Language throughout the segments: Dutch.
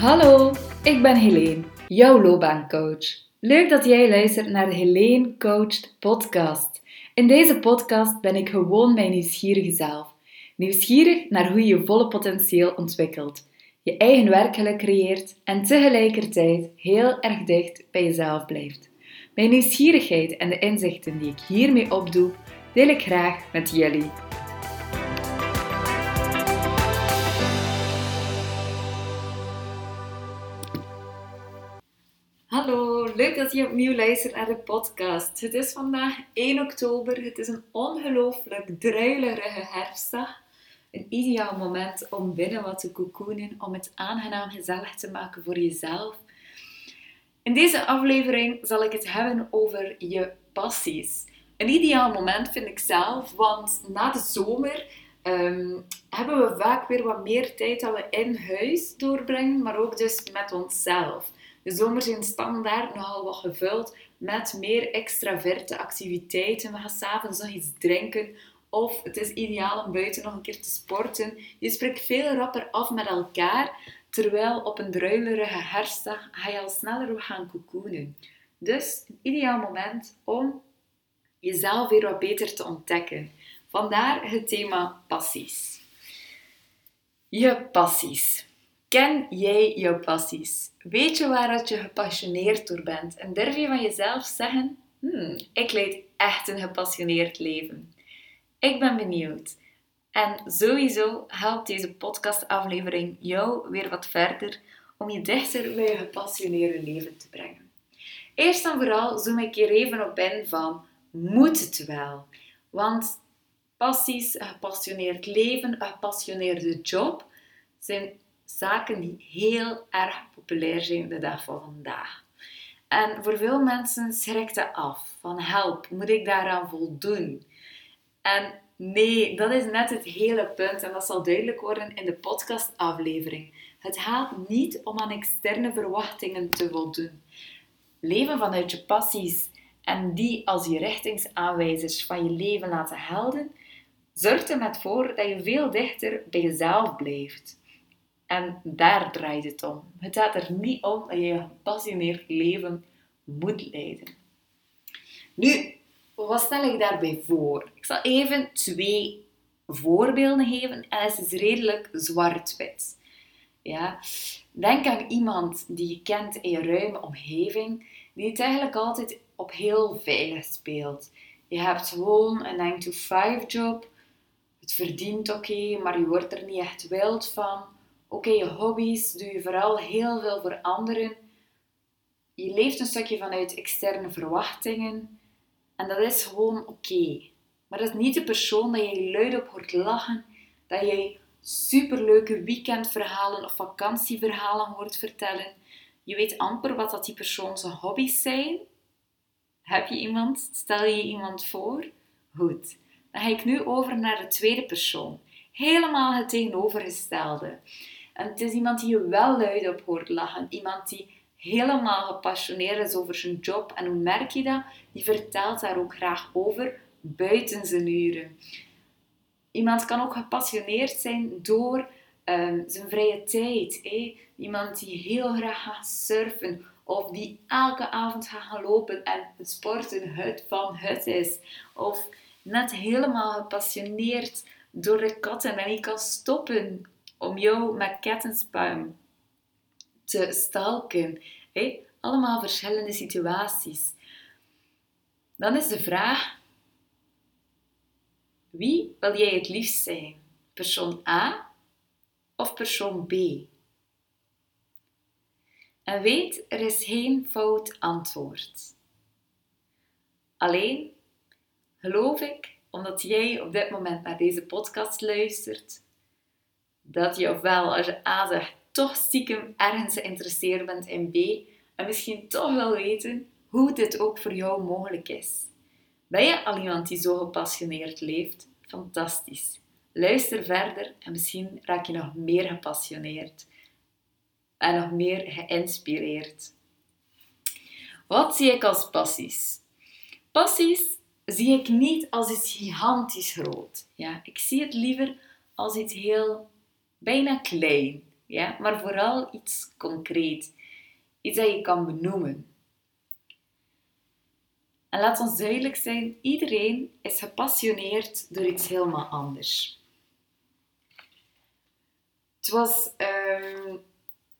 Hallo, ik ben Helene, jouw loopbaancoach. Leuk dat jij luistert naar de Helene Coached podcast. In deze podcast ben ik gewoon mijn nieuwsgierige zelf. Nieuwsgierig naar hoe je je volle potentieel ontwikkelt, je eigen werkgeluk creëert en tegelijkertijd heel erg dicht bij jezelf blijft. Mijn nieuwsgierigheid en de inzichten die ik hiermee opdoe, deel ik graag met jullie. Dat je opnieuw luistert naar de podcast. Het is vandaag 1 oktober. Het is een ongelooflijk druilerige herfstdag. Een ideaal moment om binnen wat te cocoonen, om het aangenaam gezellig te maken voor jezelf. In deze aflevering zal ik het hebben over je passies. Een ideaal moment vind ik zelf, want na de zomer ehm, hebben we vaak weer wat meer tijd dat we in huis doorbrengen, maar ook dus met onszelf. De zomers zijn standaard nogal wat gevuld met meer extraverte activiteiten. We gaan s'avonds nog iets drinken of het is ideaal om buiten nog een keer te sporten. Je spreekt veel rapper af met elkaar, terwijl op een druilerige herfstdag ga je al sneller gaan cocoonen. Dus een ideaal moment om jezelf weer wat beter te ontdekken. Vandaar het thema passies. Je passies. Ken jij jouw passies? Weet je waar je gepassioneerd door bent? En durf je van jezelf zeggen: hmm, ik leid echt een gepassioneerd leven? Ik ben benieuwd. En sowieso helpt deze podcastaflevering jou weer wat verder om je dichter bij je gepassioneerde leven te brengen. Eerst en vooral zoom ik hier even op in van moet het wel? Want passies, een gepassioneerd leven, een gepassioneerde job zijn zaken die heel erg populair zijn de dag van vandaag. En voor veel mensen schrikt het af van help, moet ik daaraan voldoen? En nee, dat is net het hele punt en dat zal duidelijk worden in de podcastaflevering. Het gaat niet om aan externe verwachtingen te voldoen. Leven vanuit je passies en die als je richtingsaanwijzers van je leven laten helden, zorgt er net voor dat je veel dichter bij jezelf blijft. En daar draait het om. Het gaat er niet om dat je een gepassioneerd leven moet leiden. Nu, wat stel ik daarbij voor? Ik zal even twee voorbeelden geven en het is redelijk zwart-wit. Ja? Denk aan iemand die je kent in je ruime omgeving, die het eigenlijk altijd op heel veilig speelt. Je hebt gewoon een 9-to-5 job, het verdient oké, maar je wordt er niet echt wild van. Oké, je hobby's doe je vooral heel veel voor anderen. Je leeft een stukje vanuit externe verwachtingen. En dat is gewoon oké. Maar dat is niet de persoon dat je luid op hoort lachen, dat je superleuke weekendverhalen of vakantieverhalen hoort vertellen. Je weet amper wat dat die persoon zijn hobby's zijn. Heb je iemand? Stel je iemand voor? Goed. Dan ga ik nu over naar de tweede persoon. Helemaal het tegenovergestelde. En het is iemand die je wel luid op hoort lachen. Iemand die helemaal gepassioneerd is over zijn job. En hoe merk je dat? Die vertelt daar ook graag over buiten zijn uren. Iemand kan ook gepassioneerd zijn door ehm, zijn vrije tijd. Iemand die heel graag gaat surfen of die elke avond gaat gaan lopen en sporten hut van hut is. Of net helemaal gepassioneerd door de katten en niet kan stoppen om jou met te stalken. Hey, allemaal verschillende situaties. Dan is de vraag: wie wil jij het liefst zijn? Persoon A of persoon B? En weet, er is geen fout antwoord. Alleen geloof ik, omdat jij op dit moment naar deze podcast luistert, dat je ofwel als je A zegt toch stiekem ergens geïnteresseerd bent in B en misschien toch wel weten hoe dit ook voor jou mogelijk is. Ben je al iemand die zo gepassioneerd leeft? Fantastisch. Luister verder en misschien raak je nog meer gepassioneerd en nog meer geïnspireerd. Wat zie ik als passies? Passies zie ik niet als iets gigantisch groot. Ja, ik zie het liever als iets heel bijna klein. ja? maar vooral iets concreet. Iets dat je kan benoemen. En laat ons duidelijk zijn, iedereen is gepassioneerd door iets helemaal anders. Het was um,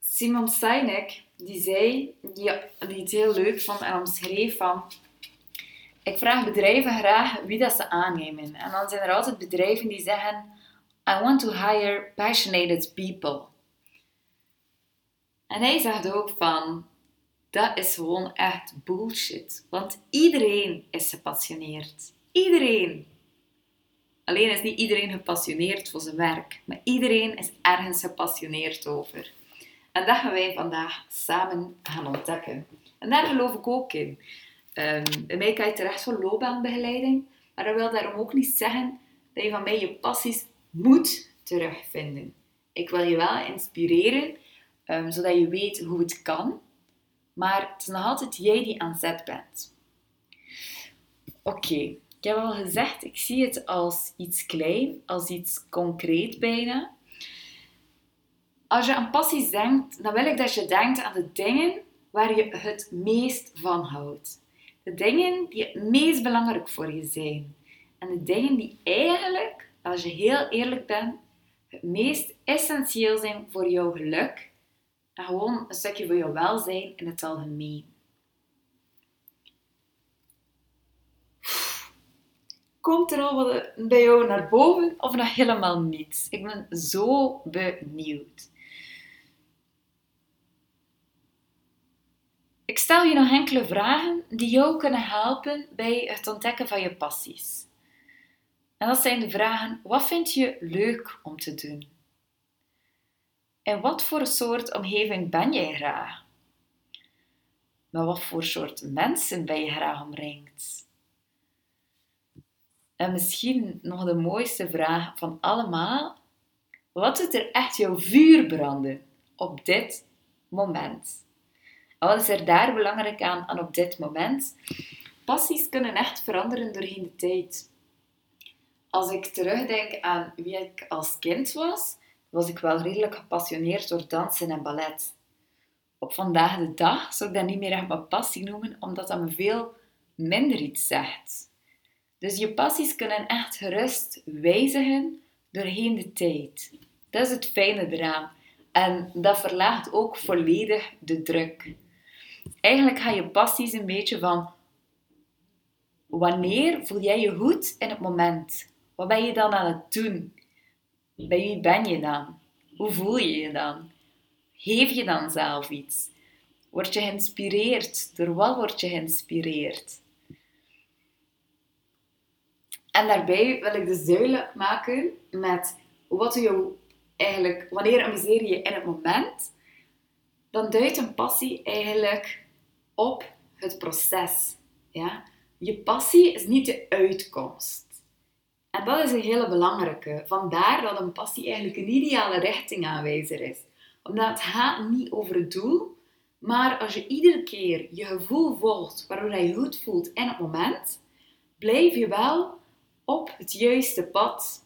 Simon Sinek die zei, die, die het heel leuk vond en omschreef van ik vraag bedrijven graag wie dat ze aannemen. En dan zijn er altijd bedrijven die zeggen I want to hire passionate people. En hij zegt ook van dat is gewoon echt bullshit. Want iedereen is gepassioneerd. Iedereen. Alleen is niet iedereen gepassioneerd voor zijn werk, maar iedereen is ergens gepassioneerd over. En dat gaan wij vandaag samen gaan ontdekken. En daar geloof ik ook in. Um, bij mij kan je terecht voor loopbaanbegeleiding, maar dat wil daarom ook niet zeggen dat je van mij je passies moet terugvinden. Ik wil je wel inspireren, um, zodat je weet hoe het kan, maar het is nog altijd jij die aan zet bent. Oké, ik heb al gezegd, ik zie het als iets klein, als iets concreet bijna. Als je aan passies denkt, dan wil ik dat je denkt aan de dingen waar je het meest van houdt. De dingen die het meest belangrijk voor je zijn. En de dingen die eigenlijk, als je heel eerlijk bent, het meest essentieel zijn voor jouw geluk. En gewoon een stukje voor jouw welzijn in het algemeen. Komt er al wat bij jou naar boven of nog helemaal niets? Ik ben zo benieuwd. Ik stel je nog enkele vragen die jou kunnen helpen bij het ontdekken van je passies. En dat zijn de vragen: wat vind je leuk om te doen? En wat voor soort omgeving ben jij graag? Met wat voor soort mensen ben je graag omringd? En misschien nog de mooiste vraag van allemaal: wat doet er echt jouw vuur branden op dit moment? Wat is er daar belangrijk aan, aan op dit moment? Passies kunnen echt veranderen doorheen de tijd. Als ik terugdenk aan wie ik als kind was, was ik wel redelijk gepassioneerd door dansen en ballet. Op vandaag de dag zou ik dat niet meer echt mijn passie noemen, omdat dat me veel minder iets zegt. Dus je passies kunnen echt gerust wijzigen doorheen de tijd. Dat is het fijne eraan. En dat verlaagt ook volledig de druk eigenlijk ga je passies een beetje van wanneer voel jij je goed in het moment? Wat ben je dan aan het doen? Bij wie ben je dan? Hoe voel je je dan? Geef je dan zelf iets? Word je geïnspireerd? Door wat word je geïnspireerd? En daarbij wil ik dus duidelijk maken met wat je eigenlijk, wanneer amuseer je in het moment, dan duidt een passie eigenlijk op het proces. Ja? Je passie is niet de uitkomst. En dat is een hele belangrijke. Vandaar dat een passie eigenlijk een ideale richtingaanwijzer is. Omdat het gaat niet over het doel, maar als je iedere keer je gevoel volgt waardoor je goed voelt in het moment, blijf je wel op het juiste pad.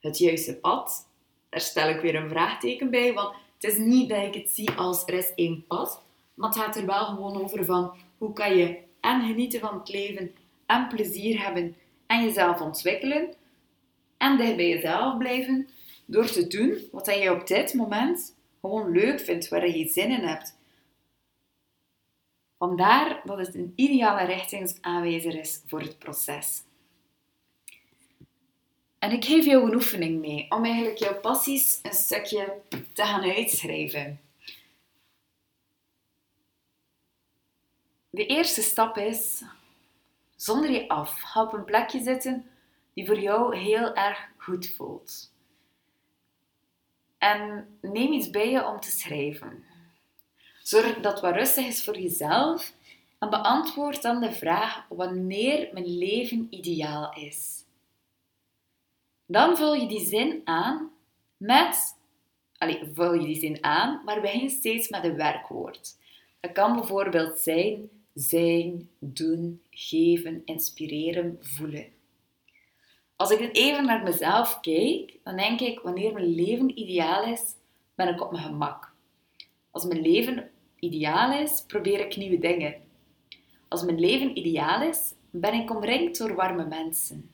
Het juiste pad, daar stel ik weer een vraagteken bij, want het is niet dat ik het zie als er is één pad, maar het gaat er wel gewoon over van hoe kan je en genieten van het leven en plezier hebben en jezelf ontwikkelen en dicht bij jezelf blijven door te doen wat je op dit moment gewoon leuk vindt, waar je zin in hebt. Vandaar dat het een ideale richtingsaanwijzer is voor het proces. En ik geef jou een oefening mee om eigenlijk jouw passies een stukje te gaan uitschrijven. De eerste stap is, zonder je af, ga op een plekje zitten die voor jou heel erg goed voelt. En neem iets bij je om te schrijven. Zorg dat wat rustig is voor jezelf en beantwoord dan de vraag wanneer mijn leven ideaal is. Dan vul je die zin aan met, allez, vul je die zin aan, maar begin steeds met een werkwoord. Dat kan bijvoorbeeld zijn zijn, doen, geven, inspireren, voelen. Als ik even naar mezelf kijk, dan denk ik, wanneer mijn leven ideaal is, ben ik op mijn gemak. Als mijn leven ideaal is, probeer ik nieuwe dingen. Als mijn leven ideaal is, ben ik omringd door warme mensen.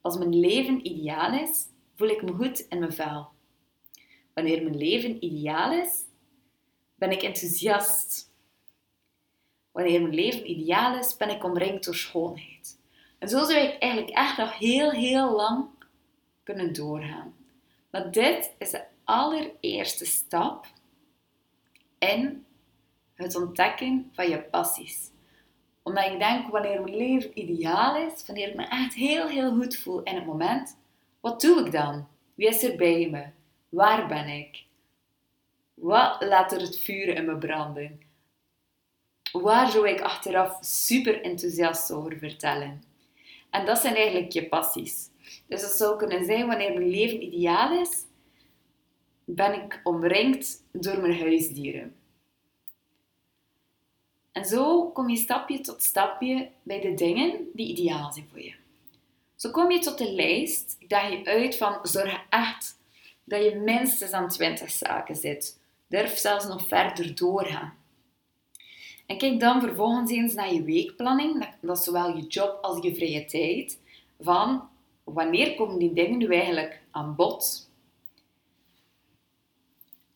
Als mijn leven ideaal is, voel ik me goed in mijn vel. Wanneer mijn leven ideaal is, ben ik enthousiast. Wanneer mijn leven ideaal is, ben ik omringd door schoonheid. En zo zou ik eigenlijk echt nog heel, heel lang kunnen doorgaan. Maar dit is de allereerste stap in het ontdekken van je passies. Omdat ik denk, wanneer mijn leven ideaal is, wanneer ik me echt heel, heel goed voel in het moment, wat doe ik dan? Wie is er bij me? Waar ben ik? Wat laat er het vuur in me branden? Waar zou ik achteraf super enthousiast over vertellen? En dat zijn eigenlijk je passies. Dus het zou kunnen zijn wanneer mijn leven ideaal is, ben ik omringd door mijn huisdieren. En zo kom je stapje tot stapje bij de dingen die ideaal zijn voor je. Zo kom je tot de lijst. Daag je uit van zorg echt dat je minstens aan 20 zaken zit. Durf zelfs nog verder doorgaan. En kijk dan vervolgens eens naar je weekplanning. Dat is zowel je job als je vrije tijd. Van wanneer komen die dingen nu eigenlijk aan bod?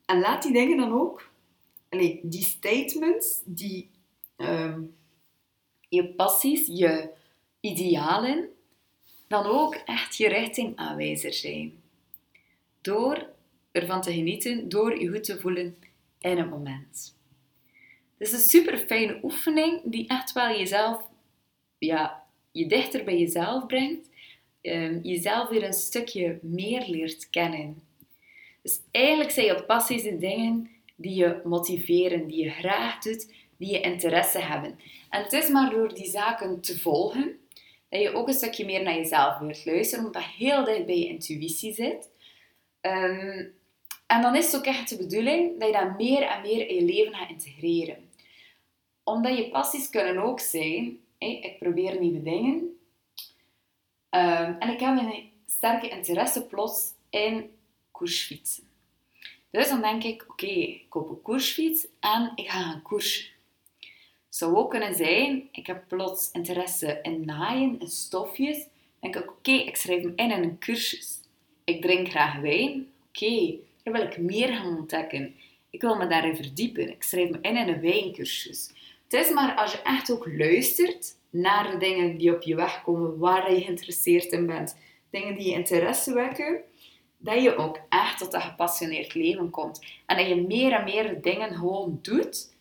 En laat die dingen dan ook, die statements, die Ehm, je passies, je idealen, dan ook echt je richting aanwijzer zijn. Door ervan te genieten, door je goed te voelen in het moment. Het is een super fijne oefening die echt wel jezelf, ja, je dichter bij jezelf brengt, um, jezelf weer een stukje meer leert kennen. Dus eigenlijk zijn je passies de dingen die je motiveren, die je graag doet, die je interesse hebben. En het is maar door die zaken te volgen dat je ook een stukje meer naar jezelf wilt luisteren, omdat dat heel dicht bij je intuïtie zit. Ehm, en dan is het ook echt de bedoeling dat je dat meer en meer in je leven gaat integreren. Omdat je passies kunnen ook zijn, ik probeer nieuwe dingen. Um, en ik heb een sterke interesse plots in koersfietsen. Dus dan denk ik, oké, ik koop een koersfiets en ik ga gaan koersen zou ook kunnen zijn, ik heb plots interesse in naaien, in stofjes. Dan denk ik, oké, ik schrijf me in in een cursus. Ik drink graag wijn. Oké, daar wil ik meer gaan ontdekken. Ik wil me daarin verdiepen. Ik schrijf me in in een wijncursus. Het is maar als je echt ook luistert naar de dingen die op je weg komen, waar je geïnteresseerd in bent, dingen die je interesse wekken, dat je ook echt tot een gepassioneerd leven komt. En dat je meer en meer dingen gewoon doet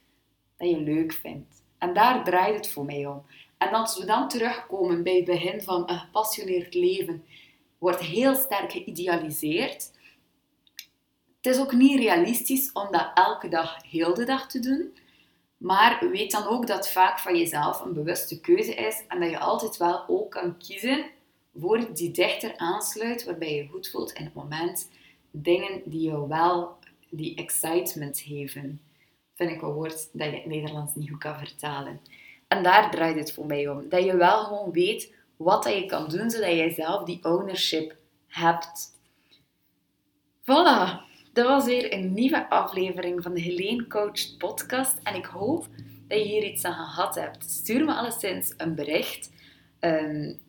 dat je leuk vindt. En daar draait het voor mij om. En als we dan terugkomen bij het begin van een gepassioneerd leven, wordt heel sterk geïdealiseerd. Het is ook niet realistisch om dat elke dag, heel de dag te doen. Maar weet dan ook dat vaak van jezelf een bewuste keuze is en dat je altijd wel ook kan kiezen voor die dichter aansluit, waarbij je goed voelt in het moment. Dingen die je wel die excitement geven vind ik een woord dat je in het Nederlands niet goed kan vertalen. En daar draait het voor mij om. Dat je wel gewoon weet wat dat je kan doen, zodat jij zelf die ownership hebt. Voilà, dat was weer een nieuwe aflevering van de Helene Coached podcast. En ik hoop dat je hier iets aan gehad hebt. Stuur me alleszins een bericht, een,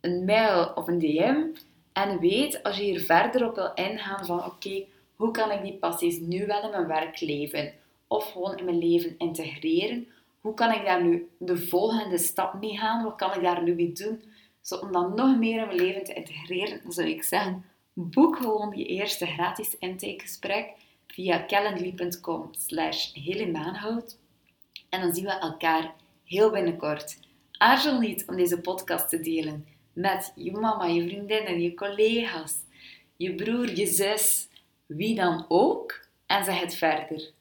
een mail of een DM. En weet, als je hier verder op wil ingaan van oké, hoe kan ik die passies nu wel in mijn werk leven? of gewoon in mijn leven integreren. Hoe kan ik daar nu de volgende stap mee gaan? Wat kan ik daar nu mee doen? Zo, om dan nog meer in mijn leven te integreren, zou ik zeggen, boek gewoon je eerste gratis intakegesprek via calendly.com slash En dan zien we elkaar heel binnenkort. Aarzel niet om deze podcast te delen met je mama, je vriendinnen, je collega's, je broer, je zus, wie dan ook. En zeg het verder.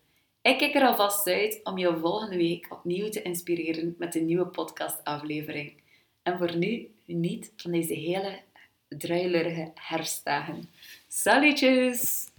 Ik kijk er alvast uit om jou volgende week opnieuw te inspireren met een nieuwe podcastaflevering. En voor nu, niet van deze hele druilerige herfstdagen. Salutjes!